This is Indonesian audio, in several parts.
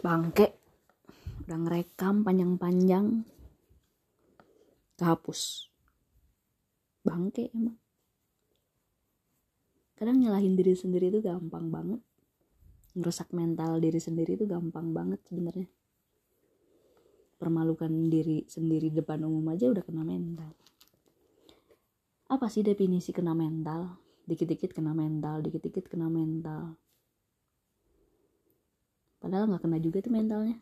bangke. Udah ngerekam panjang-panjang. Kehapus. Bangke emang. Kadang nyalahin diri sendiri itu gampang banget. Ngerusak mental diri sendiri itu gampang banget sebenarnya. Permalukan diri sendiri depan umum aja udah kena mental. Apa sih definisi kena mental? Dikit-dikit kena mental dikit-dikit kena mental padahal nggak kena juga tuh mentalnya.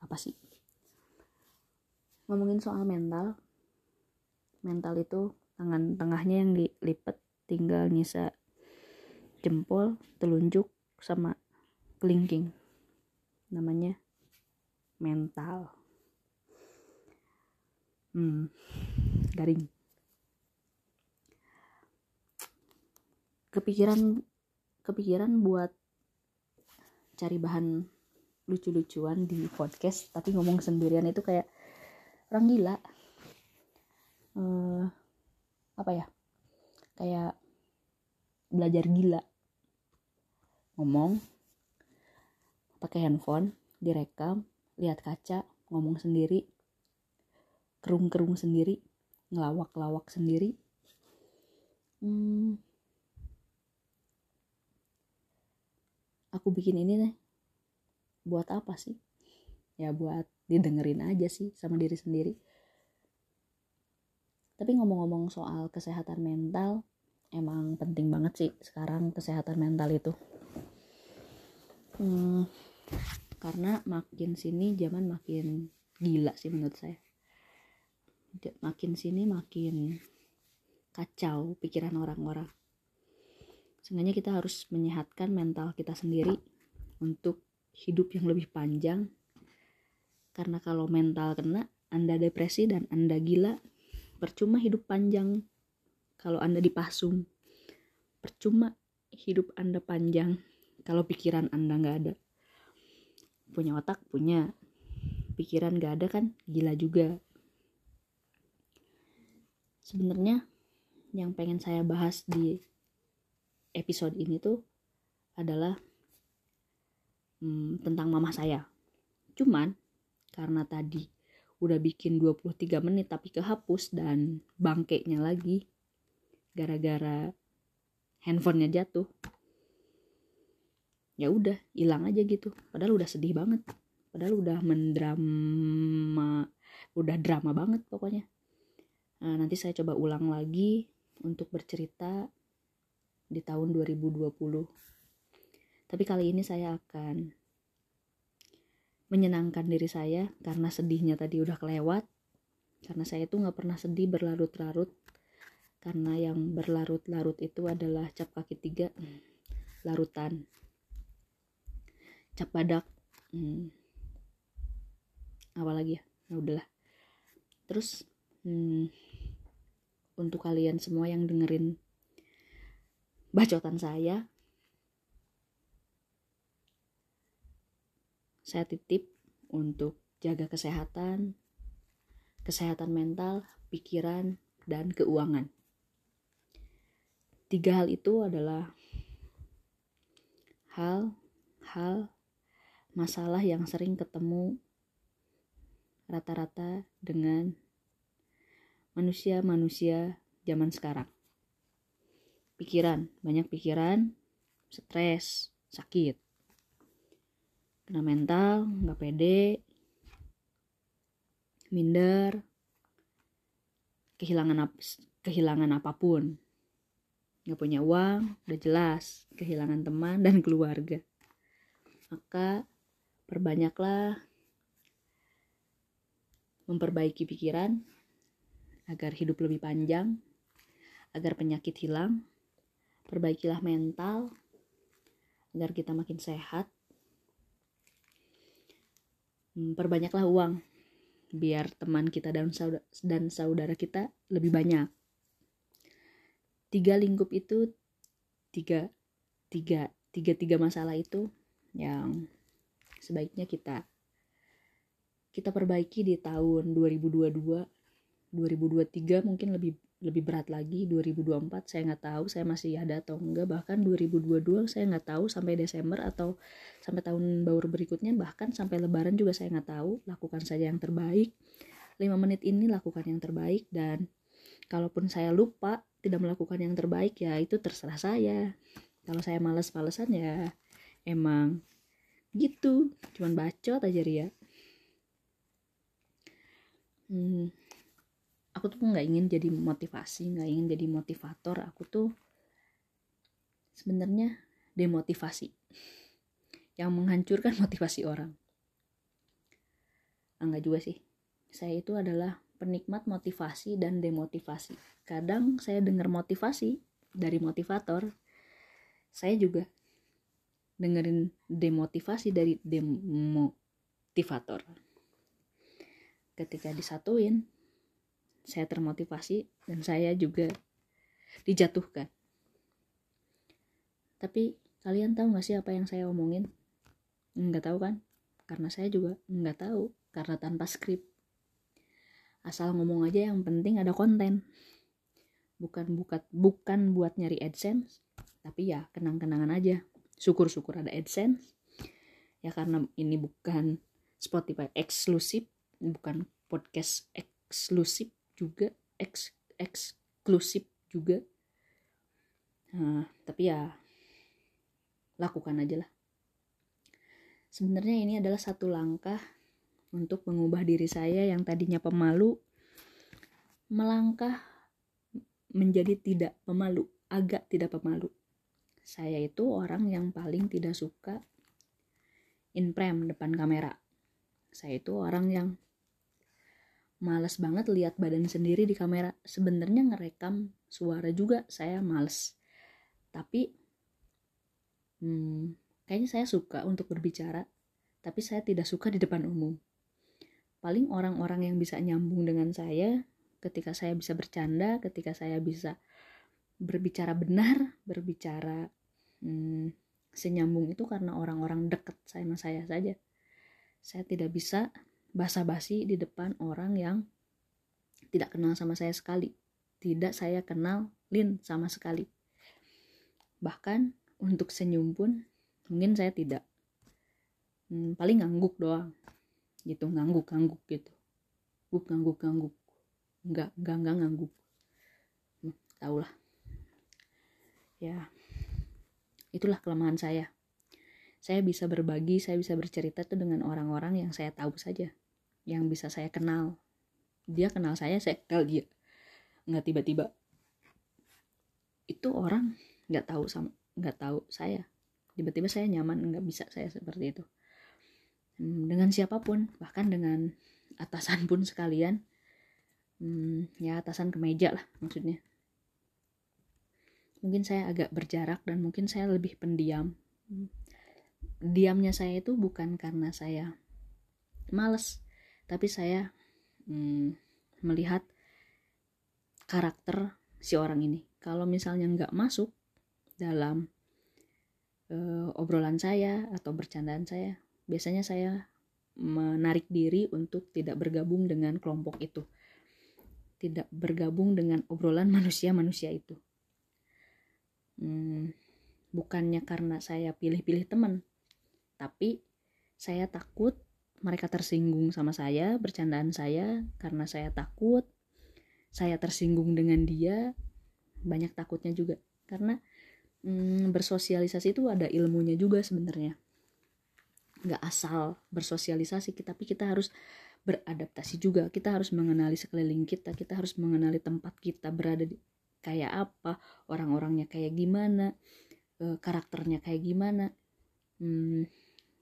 Apa sih? Ngomongin soal mental mental itu tangan tengahnya yang dilipat tinggal nyisa jempol telunjuk sama kelingking. Namanya mental. Hmm garing. Kepikiran kepikiran buat cari bahan lucu-lucuan di podcast tapi ngomong sendirian itu kayak orang gila. Uh, apa ya? Kayak belajar gila. Ngomong pakai handphone direkam lihat kaca ngomong sendiri kerung-kerung sendiri ngelawak-lawak sendiri. Hmm, aku bikin ini nih buat apa sih? Ya buat didengerin aja sih sama diri sendiri. Tapi ngomong-ngomong soal kesehatan mental emang penting banget sih sekarang kesehatan mental itu. Hmm, karena makin sini zaman makin gila sih menurut saya. Makin sini makin kacau pikiran orang-orang Seenggaknya kita harus menyehatkan mental kita sendiri untuk hidup yang lebih panjang. Karena kalau mental kena, Anda depresi dan Anda gila, percuma hidup panjang kalau Anda dipasung. Percuma hidup Anda panjang kalau pikiran Anda nggak ada. Punya otak, punya. Pikiran nggak ada kan gila juga. Sebenarnya yang pengen saya bahas di episode ini tuh adalah hmm, tentang mama saya. Cuman karena tadi udah bikin 23 menit tapi kehapus dan bangkeknya lagi gara-gara handphonenya jatuh. Ya udah, hilang aja gitu. Padahal udah sedih banget. Padahal udah mendrama, udah drama banget pokoknya. Nah, nanti saya coba ulang lagi untuk bercerita di tahun 2020. Tapi kali ini saya akan menyenangkan diri saya karena sedihnya tadi udah kelewat. Karena saya itu nggak pernah sedih berlarut-larut. Karena yang berlarut-larut itu adalah cap kaki tiga, larutan, cap badak, hmm, apa lagi ya? Nah, udahlah. Terus hmm, untuk kalian semua yang dengerin bacotan saya. Saya titip untuk jaga kesehatan kesehatan mental pikiran dan keuangan. Tiga hal itu adalah hal-hal masalah yang sering ketemu rata-rata dengan manusia-manusia zaman sekarang pikiran banyak pikiran stres sakit. Kena mental nggak pede minder kehilangan ap kehilangan apa pun. Nggak punya uang udah jelas kehilangan teman dan keluarga. Maka perbanyaklah memperbaiki pikiran agar hidup lebih panjang agar penyakit hilang perbaikilah mental agar kita makin sehat. Hmm, perbanyaklah uang biar teman kita dan saudara, dan saudara kita lebih banyak. Tiga lingkup itu tiga tiga tiga tiga masalah itu yang sebaiknya kita kita perbaiki di tahun 2022 2023 mungkin lebih lebih berat lagi 2024 saya nggak tahu saya masih ada atau enggak. Bahkan 2022 saya nggak tahu sampai Desember atau sampai tahun baru berikutnya bahkan sampai Lebaran juga saya nggak tahu. Lakukan saja yang terbaik. 5 menit ini lakukan yang terbaik dan kalaupun saya lupa tidak melakukan yang terbaik ya itu terserah saya. Kalau saya males-malesan ya emang gitu. Cuman bacot aja Ria. Hmm, aku tuh nggak ingin jadi motivasi nggak ingin jadi motivator. Aku tuh sebenarnya demotivasi. Yang menghancurkan motivasi orang. Enggak juga sih. Saya itu adalah penikmat motivasi dan demotivasi. Kadang saya dengar motivasi dari motivator saya juga dengerin demotivasi dari demotivator. Ketika disatuin saya termotivasi dan saya juga dijatuhkan. Tapi kalian tahu gak sih apa yang saya omongin? Nggak tahu kan? Karena saya juga nggak tahu karena tanpa skrip. Asal ngomong aja yang penting ada konten. Bukan bukat bukan buat nyari adsense tapi ya kenang-kenangan aja. Syukur-syukur ada adsense. Ya karena ini bukan Spotify eksklusif bukan podcast eksklusif juga eks eksklusif juga. Nah, tapi ya lakukan aja lah. Sebenarnya ini adalah satu langkah untuk mengubah diri saya yang tadinya pemalu melangkah menjadi tidak pemalu agak tidak pemalu. Saya itu orang yang paling tidak suka in frame depan kamera. Saya itu orang yang males banget lihat badan sendiri di kamera. Sebenarnya ngerekam suara juga saya males. Tapi hmm, kayaknya saya suka untuk berbicara tapi saya tidak suka di depan umum. Paling orang-orang yang bisa nyambung dengan saya ketika saya bisa bercanda ketika saya bisa berbicara benar berbicara hmm, senyambung itu karena orang-orang deket sama saya saja. Saya tidak bisa basa-basi di depan orang yang tidak kenal sama saya sekali. Tidak saya kenal Lin sama sekali. Bahkan untuk senyum pun mungkin saya tidak. Hmm, paling ngangguk doang. Gitu, ngangguk-ngangguk gitu. Guk ngangguk-ngangguk. Enggak, enggak, enggak ngangguk. Hmm, tahulah. Ya, itulah kelemahan saya saya bisa berbagi, saya bisa bercerita tuh dengan orang-orang yang saya tahu saja, yang bisa saya kenal. Dia kenal saya, saya kenal dia. Nggak tiba-tiba itu orang nggak tahu sama nggak tahu saya. Tiba-tiba saya nyaman, nggak bisa saya seperti itu. Hmm, dengan siapa pun, bahkan dengan atasan pun sekalian. Hmm, ya atasan kemeja lah maksudnya. Mungkin saya agak berjarak dan mungkin saya lebih pendiam. Diamnya saya itu bukan karena saya males tapi saya hmm, melihat karakter si orang ini. Kalau misalnya nggak masuk dalam uh, obrolan saya atau bercandaan saya biasanya saya menarik diri untuk tidak bergabung dengan kelompok itu. Tidak bergabung dengan obrolan manusia-manusia itu. Hmm, bukannya karena saya pilih-pilih teman tapi saya takut mereka tersinggung sama saya, bercandaan saya karena saya takut saya tersinggung dengan dia. Banyak takutnya juga karena hmm, bersosialisasi itu ada ilmunya juga sebenarnya. Nggak asal bersosialisasi, tapi kita harus beradaptasi juga. Kita harus mengenali sekeliling kita, kita harus mengenali tempat kita berada di kayak apa, orang-orangnya kayak gimana, eh, karakternya kayak gimana. Hmm,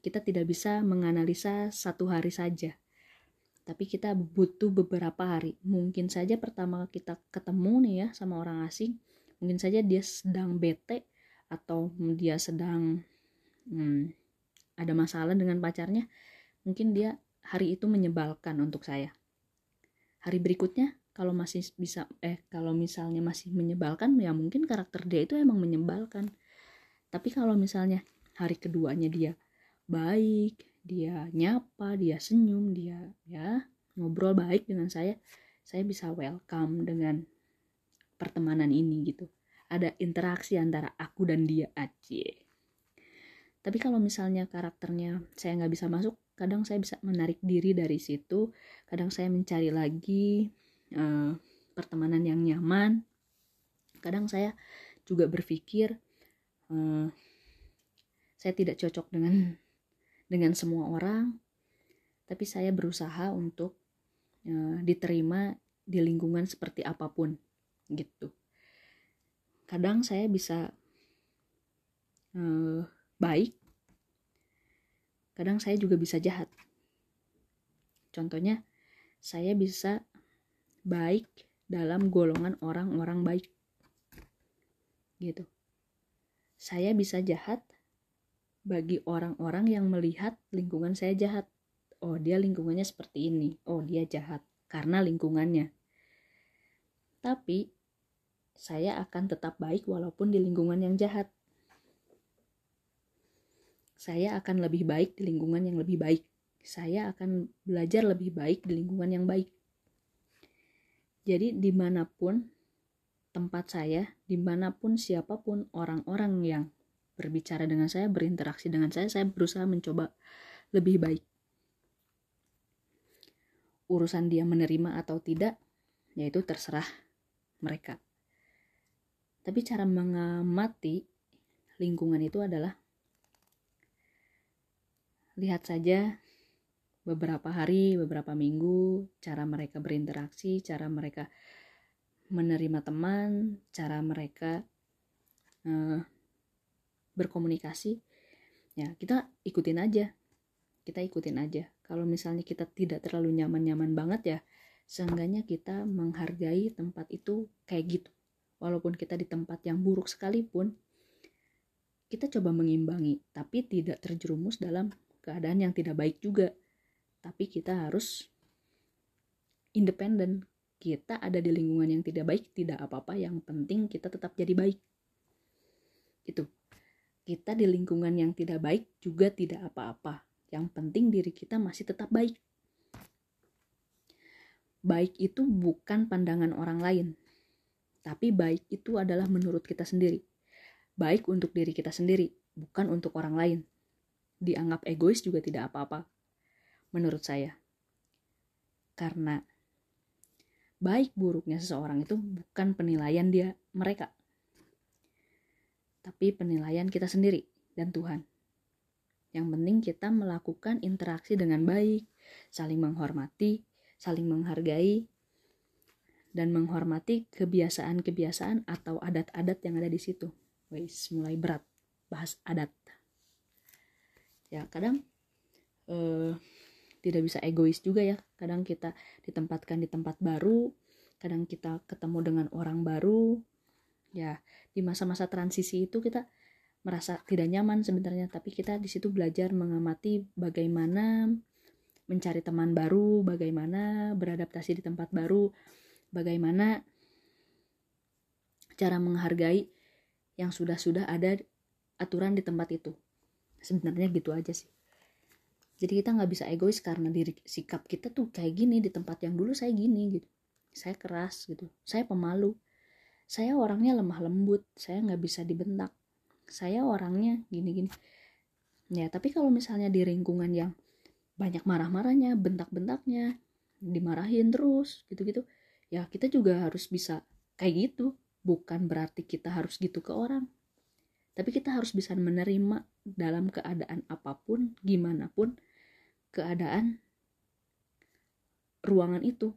kita tidak bisa menganalisa satu hari saja. Tapi kita butuh beberapa hari. Mungkin saja pertama kita ketemu nih ya sama orang asing mungkin saja dia sedang bete atau dia sedang hmm, ada masalah dengan pacarnya mungkin dia hari itu menyebalkan untuk saya. Hari berikutnya kalau masih bisa eh kalau misalnya masih menyebalkan ya mungkin karakter dia itu emang menyebalkan. Tapi kalau misalnya hari keduanya dia baik dia nyapa dia senyum dia ya ngobrol baik dengan saya saya bisa welcome dengan pertemanan ini gitu. Ada interaksi antara aku dan dia aja tapi kalau misalnya karakternya saya nggak bisa masuk kadang saya bisa menarik diri dari situ kadang saya mencari lagi uh, pertemanan yang nyaman. Kadang saya juga berpikir uh, saya tidak cocok dengan dengan semua orang tapi saya berusaha untuk uh, diterima di lingkungan seperti apa pun gitu. Kadang saya bisa uh, baik kadang saya juga bisa jahat. Contohnya saya bisa baik dalam golongan orang-orang baik gitu. Saya bisa jahat bagi orang-orang yang melihat lingkungan saya jahat oh dia lingkungannya seperti ini oh dia jahat karena lingkungannya tapi saya akan tetap baik walaupun di lingkungan yang jahat. Saya akan lebih baik di lingkungan yang lebih baik. Saya akan belajar lebih baik di lingkungan yang baik. Jadi di mana pun tempat saya, di mana pun siapa pun orang-orang yang berbicara dengan saya, berinteraksi dengan saya, saya berusaha mencoba lebih baik. Urusan dia menerima atau tidak, yaitu terserah mereka. Tapi cara mengamati lingkungan itu adalah lihat saja beberapa hari, beberapa minggu, cara mereka berinteraksi, cara mereka menerima teman, cara mereka uh, berkomunikasi. Ya, kita ikutin aja. Kita ikutin aja. Kalau misalnya kita tidak terlalu nyaman-nyaman banget ya, seenggaknya kita menghargai tempat itu kayak gitu walaupun kita di tempat yang buruk sekalipun kita coba mengimbangi tapi tidak terjerumus dalam keadaan yang tidak baik juga tapi kita harus independen kita ada di lingkungan yang tidak baik tidak apa-apa yang penting kita tetap jadi baik itu kita di lingkungan yang tidak baik juga tidak apa-apa yang penting diri kita masih tetap baik baik itu bukan pandangan orang lain tapi baik itu adalah menurut kita sendiri. Baik untuk diri kita sendiri, bukan untuk orang lain. Dianggap egois juga tidak apa-apa. Menurut saya. Karena baik buruknya seseorang itu bukan penilaian dia mereka. Tapi penilaian kita sendiri dan Tuhan. Yang penting kita melakukan interaksi dengan baik, saling menghormati, saling menghargai, dan menghormati kebiasaan-kebiasaan atau adat-adat yang ada di situ. Wais, mulai berat bahas adat. Ya, kadang eh, tidak bisa egois juga ya. Kadang kita ditempatkan di tempat baru, kadang kita ketemu dengan orang baru. Ya, di masa-masa transisi itu kita merasa tidak nyaman sebenarnya, tapi kita di situ belajar mengamati bagaimana mencari teman baru, bagaimana beradaptasi di tempat baru, bagaimana cara menghargai yang sudah-sudah ada aturan di tempat itu. Sebenarnya gitu aja sih. Jadi kita nggak bisa egois karena diri sikap kita tuh kayak gini di tempat yang dulu saya gini gitu. Saya keras gitu. Saya pemalu saya orangnya lemah lembut saya nggak bisa dibentak. Saya orangnya gini-gini. Ya tapi kalau misalnya di lingkungan yang banyak marah-marahnya bentak-bentaknya dimarahin terus gitu-gitu ya kita juga harus bisa kayak gitu. Bukan berarti kita harus gitu ke orang. Tapi kita harus bisa menerima dalam keadaan apa pun gimana pun keadaan ruangan itu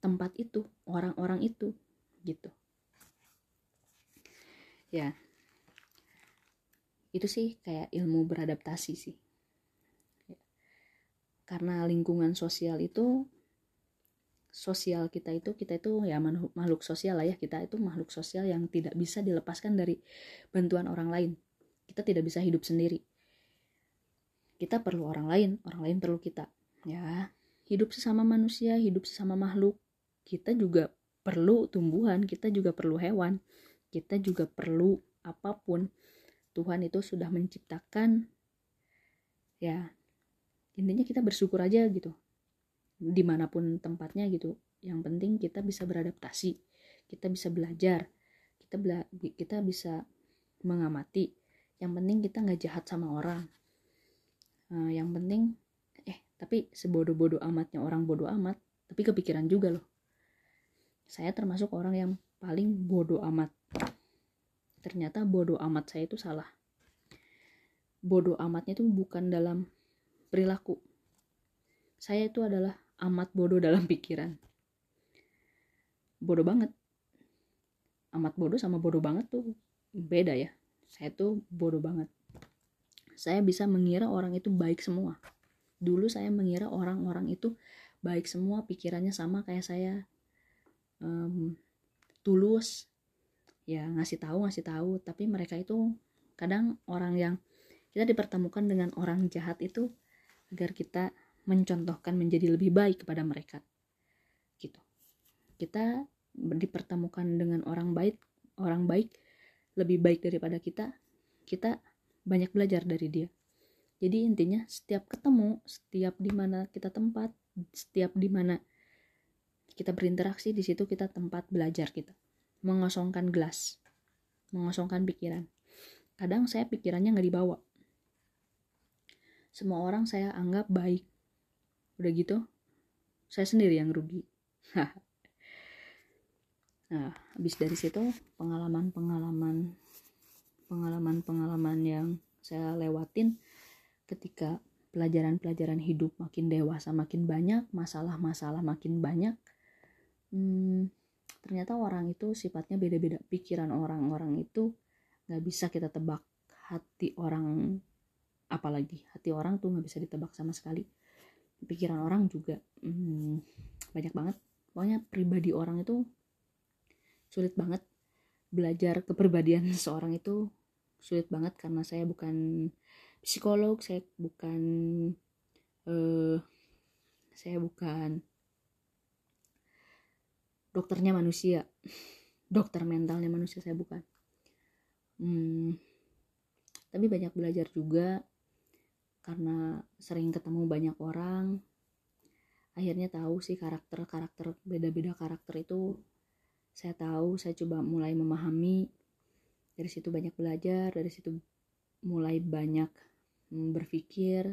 tempat itu orang-orang itu gitu ya. Itu sih kayak ilmu beradaptasi sih. Karena lingkungan sosial itu sosial kita itu kita itu ya makhluk sosial lah ya. Kita itu makhluk sosial yang tidak bisa dilepaskan dari bantuan orang lain. Kita tidak bisa hidup sendiri. Kita perlu orang lain orang lain perlu kita. Ya hidup sesama manusia hidup sesama makhluk kita juga perlu tumbuhan kita juga perlu hewan kita juga perlu apa pun Tuhan itu sudah menciptakan ya intinya kita bersyukur aja gitu di mana pun tempatnya gitu. Yang penting kita bisa beradaptasi kita bisa belajar kita bela kita bisa mengamati. Yang penting kita nggak jahat sama orang. Uh, yang penting eh tapi sebodoh-bodoh amatnya orang bodoh amat tapi kepikiran juga loh. Saya termasuk orang yang paling bodoh amat ternyata bodoh amat saya itu salah. Bodoh amatnya itu bukan dalam perilaku. Saya itu adalah amat bodoh dalam pikiran. Bodoh banget. Amat bodoh sama bodoh banget tuh beda ya. Saya tuh bodoh banget. Saya bisa mengira orang itu baik semua. Dulu saya mengira orang-orang itu baik semua pikirannya sama kayak saya. Um, tulus ya ngasih tahu ngasih tahu. Tapi mereka itu kadang orang yang kita dipertemukan dengan orang jahat itu agar kita mencontohkan menjadi lebih baik kepada mereka. Gitu. Kita dipertemukan dengan orang baik orang baik lebih baik daripada kita kita banyak belajar dari dia. Jadi intinya setiap ketemu setiap di mana kita tempat setiap di mana kita berinteraksi di situ kita tempat belajar kita mengosongkan gelas mengosongkan pikiran. Kadang saya pikirannya nggak dibawa. Semua orang saya anggap baik. Udah gitu saya sendiri yang rugi. Nah, habis dari situ pengalaman-pengalaman pengalaman-pengalaman yang saya lewatin ketika pelajaran-pelajaran hidup makin dewasa makin banyak masalah-masalah makin banyak hmm, ternyata orang itu sifatnya beda-beda. Pikiran orang-orang itu nggak bisa kita tebak. Hati orang apalagi hati orang tuh nggak bisa ditebak sama sekali. Pikiran orang juga hmm, banyak banget. Pokoknya pribadi orang itu sulit banget. Belajar kepribadian seseorang itu sulit banget karena saya bukan psikolog saya bukan uh, saya bukan dokternya manusia. Dokter mentalnya manusia saya bukan. Hmm, tapi banyak belajar juga karena sering ketemu banyak orang. Akhirnya tahu sih karakter karakter beda-beda karakter itu. Saya tahu saya coba mulai memahami. Dari situ banyak belajar dari situ mulai banyak mm, berpikir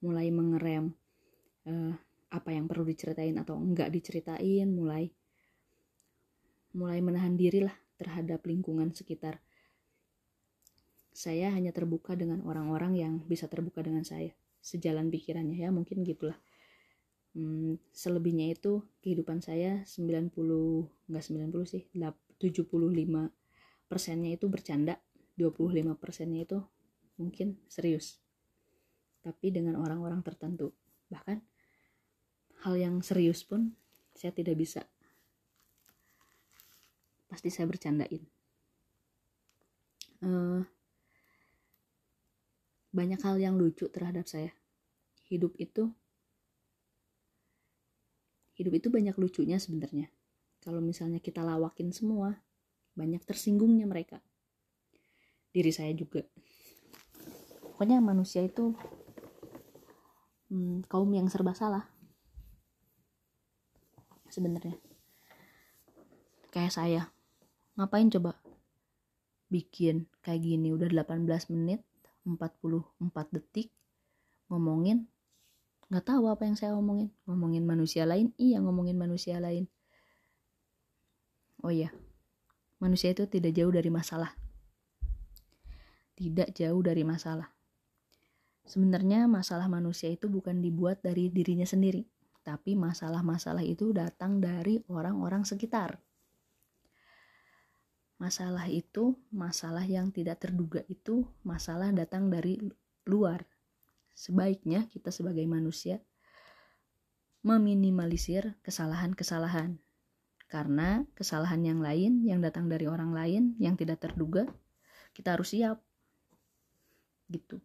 mulai mengerem uh, apa yang perlu diceritain atau enggak diceritain mulai mulai menahan diri lah terhadap lingkungan sekitar. Saya hanya terbuka dengan orang-orang yang bisa terbuka dengan saya sejalan pikirannya ya mungkin gitulah. Hmm, selebihnya itu kehidupan saya 90 enggak 90 sih 75 persennya itu bercanda 25 persennya itu mungkin serius. Tapi dengan orang-orang tertentu bahkan hal yang serius pun saya tidak bisa pasti saya bercandain. Uh, banyak hal yang lucu terhadap saya. Hidup itu hidup itu banyak lucunya sebenarnya. Kalau misalnya kita lawakin semua banyak tersinggungnya mereka. Diri saya juga. Pokoknya manusia itu hmm, kaum yang serba salah. Sebenarnya. Kayak saya ngapain coba? Bikin kayak gini udah 18 menit 44 detik ngomongin nggak tahu apa yang saya omongin. Ngomongin manusia lain? Iya ngomongin manusia lain. Oh iya manusia itu tidak jauh dari masalah. Tidak jauh dari masalah. Sebenarnya masalah manusia itu bukan dibuat dari dirinya sendiri tapi masalah-masalah itu datang dari orang-orang sekitar masalah itu masalah yang tidak terduga itu masalah datang dari luar sebaiknya kita sebagai manusia meminimalisir kesalahan-kesalahan. Karena kesalahan yang lain yang datang dari orang lain yang tidak terduga, kita harus siap. Gitu.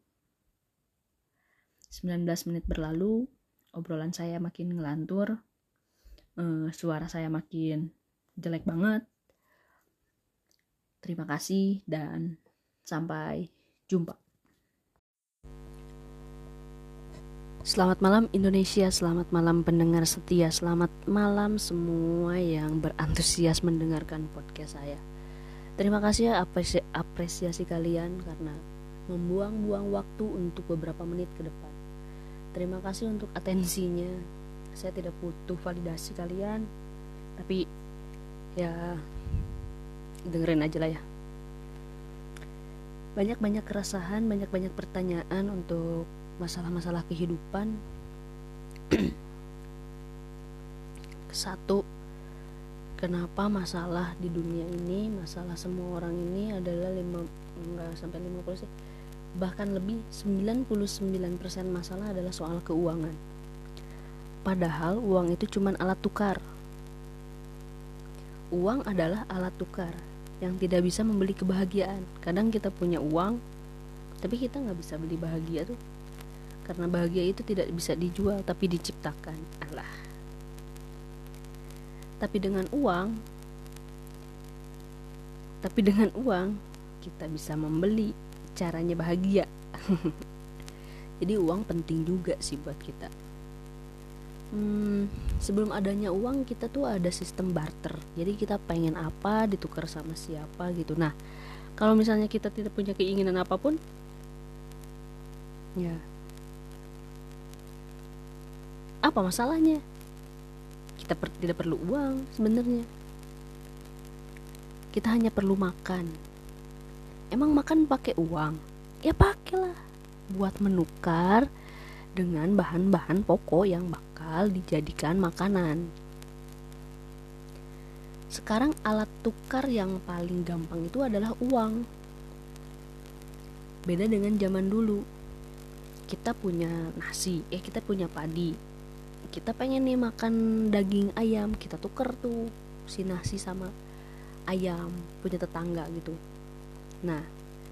19 menit berlalu, obrolan saya makin ngelantur, uh, suara saya makin jelek banget. Terima kasih dan sampai jumpa. Selamat malam Indonesia, selamat malam pendengar setia, selamat malam semua yang berantusias mendengarkan podcast saya. Terima kasih ya apresi apresiasi kalian karena membuang-buang waktu untuk beberapa menit ke depan. Terima kasih untuk atensinya. Saya tidak butuh validasi kalian, tapi ya dengerin aja lah ya. Banyak-banyak keresahan, banyak-banyak pertanyaan untuk masalah-masalah kehidupan. Satu kenapa masalah di dunia ini masalah semua orang ini adalah lima enggak sampai 50 sih. Bahkan lebih 99% masalah adalah soal keuangan. Padahal uang itu cuma alat tukar. Uang adalah alat tukar yang tidak bisa membeli kebahagiaan. Kadang kita punya uang tapi kita nggak bisa beli bahagia tuh. Karena bahagia itu tidak bisa dijual tapi diciptakan. Allah tapi dengan uang tapi dengan uang kita bisa membeli caranya bahagia. Jadi uang penting juga sih buat kita hmm, sebelum adanya uang kita tuh ada sistem barter. Jadi kita pengen apa ditukar sama siapa gitu. Nah kalau misalnya kita tidak punya keinginan apa pun ya apa masalahnya? Kita per tidak perlu uang sebenarnya. Kita hanya perlu makan. Emang makan pakai uang? Ya pakailah buat menukar dengan bahan-bahan pokok yang bakal dijadikan makanan. Sekarang alat tukar yang paling gampang itu adalah uang. Beda dengan zaman dulu. Kita punya nasi eh kita punya padi. Kita pengen nih makan daging ayam kita tuker tuh si nasi sama ayam punya tetangga gitu. Nah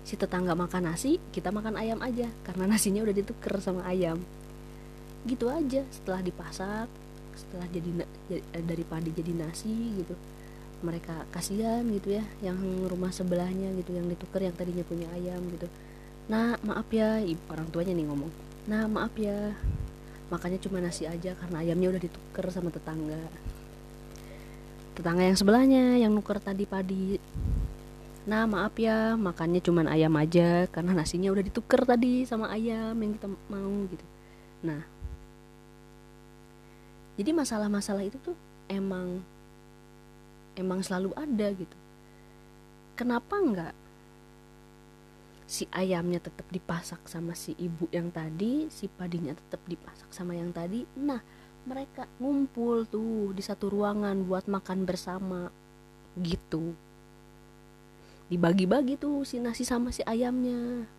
si tetangga makan nasi kita makan ayam aja karena nasinya udah dituker sama ayam gitu aja. Setelah dipasak setelah jadi eh, dari padi jadi nasi gitu mereka kasihan gitu ya yang rumah sebelahnya gitu yang ditukar yang tadinya punya ayam gitu. Nah maaf ya orang tuanya nih ngomong. Nah maaf ya makannya cuma nasi aja karena ayamnya udah ditukar sama tetangga. Tetangga yang sebelahnya yang nuker tadi padi. Nah maaf ya makannya cuma ayam aja karena nasinya udah ditukar tadi sama ayam yang kita mau gitu. Nah jadi masalah-masalah itu tuh emang emang selalu ada gitu. Kenapa enggak si ayamnya tetap dipasak sama si ibu yang tadi si padinya tetap dipasak sama yang tadi? Nah mereka ngumpul tuh di satu ruangan buat makan bersama gitu. Dibagi-bagi tuh si nasi sama si ayamnya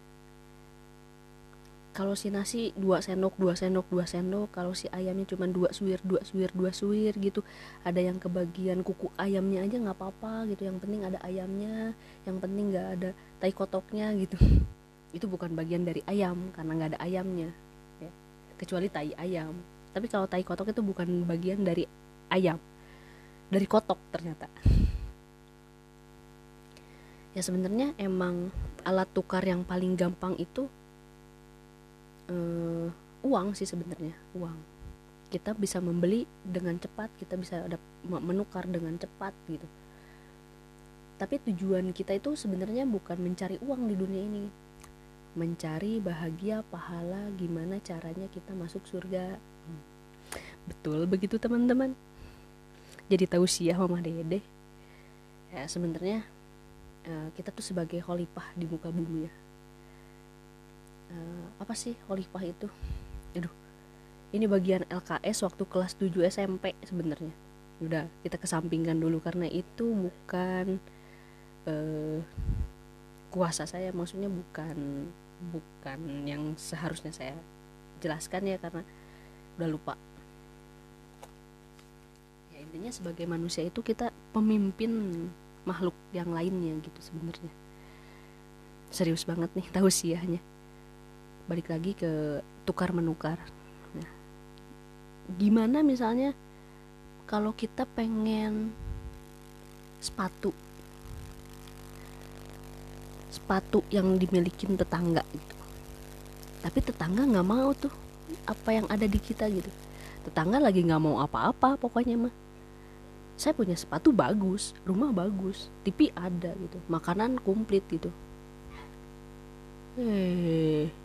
kalau si nasi dua sendok dua sendok dua sendok. Kalau si ayamnya cuma dua suwir dua suwir dua suwir gitu. Ada yang kebagian kuku ayamnya aja nggak apa-apa gitu. Yang penting ada ayamnya yang penting nggak ada tai kotoknya gitu. Itu bukan bagian dari ayam karena nggak ada ayamnya ya. kecuali tai ayam. Tapi kalau tai kotok itu bukan bagian dari ayam. Dari kotok ternyata. Ya sebenarnya emang alat tukar yang paling gampang itu uh, uang sih sebenarnya uang. Kita bisa membeli dengan cepat kita bisa ada menukar dengan cepat gitu. Tapi tujuan kita itu sebenarnya bukan mencari uang di dunia ini. Mencari bahagia pahala gimana caranya kita masuk surga. Hmm. betul begitu teman-teman. Jadi tahu sih ya mama dede? Ya sebenarnya uh, kita tuh sebagai khalifah di muka bumi ya uh, apa sih khalifah itu? Aduh ini bagian LKS waktu kelas 7 SMP sebenarnya. Udah kita kesampingkan dulu karena itu bukan uh, kuasa saya maksudnya bukan bukan yang seharusnya saya jelaskan ya karena udah lupa. Ya intinya sebagai manusia itu kita pemimpin makhluk yang lainnya gitu sebenarnya. Serius banget nih tausiahnya balik lagi ke tukar menukar. Nah, gimana misalnya kalau kita pengen sepatu? Sepatu yang dimiliki tetangga gitu. Tapi tetangga nggak mau tuh apa yang ada di kita gitu. Tetangga lagi nggak mau apa-apa pokoknya mah. Saya punya sepatu bagus rumah bagus TV ada gitu makanan komplit gitu. Eh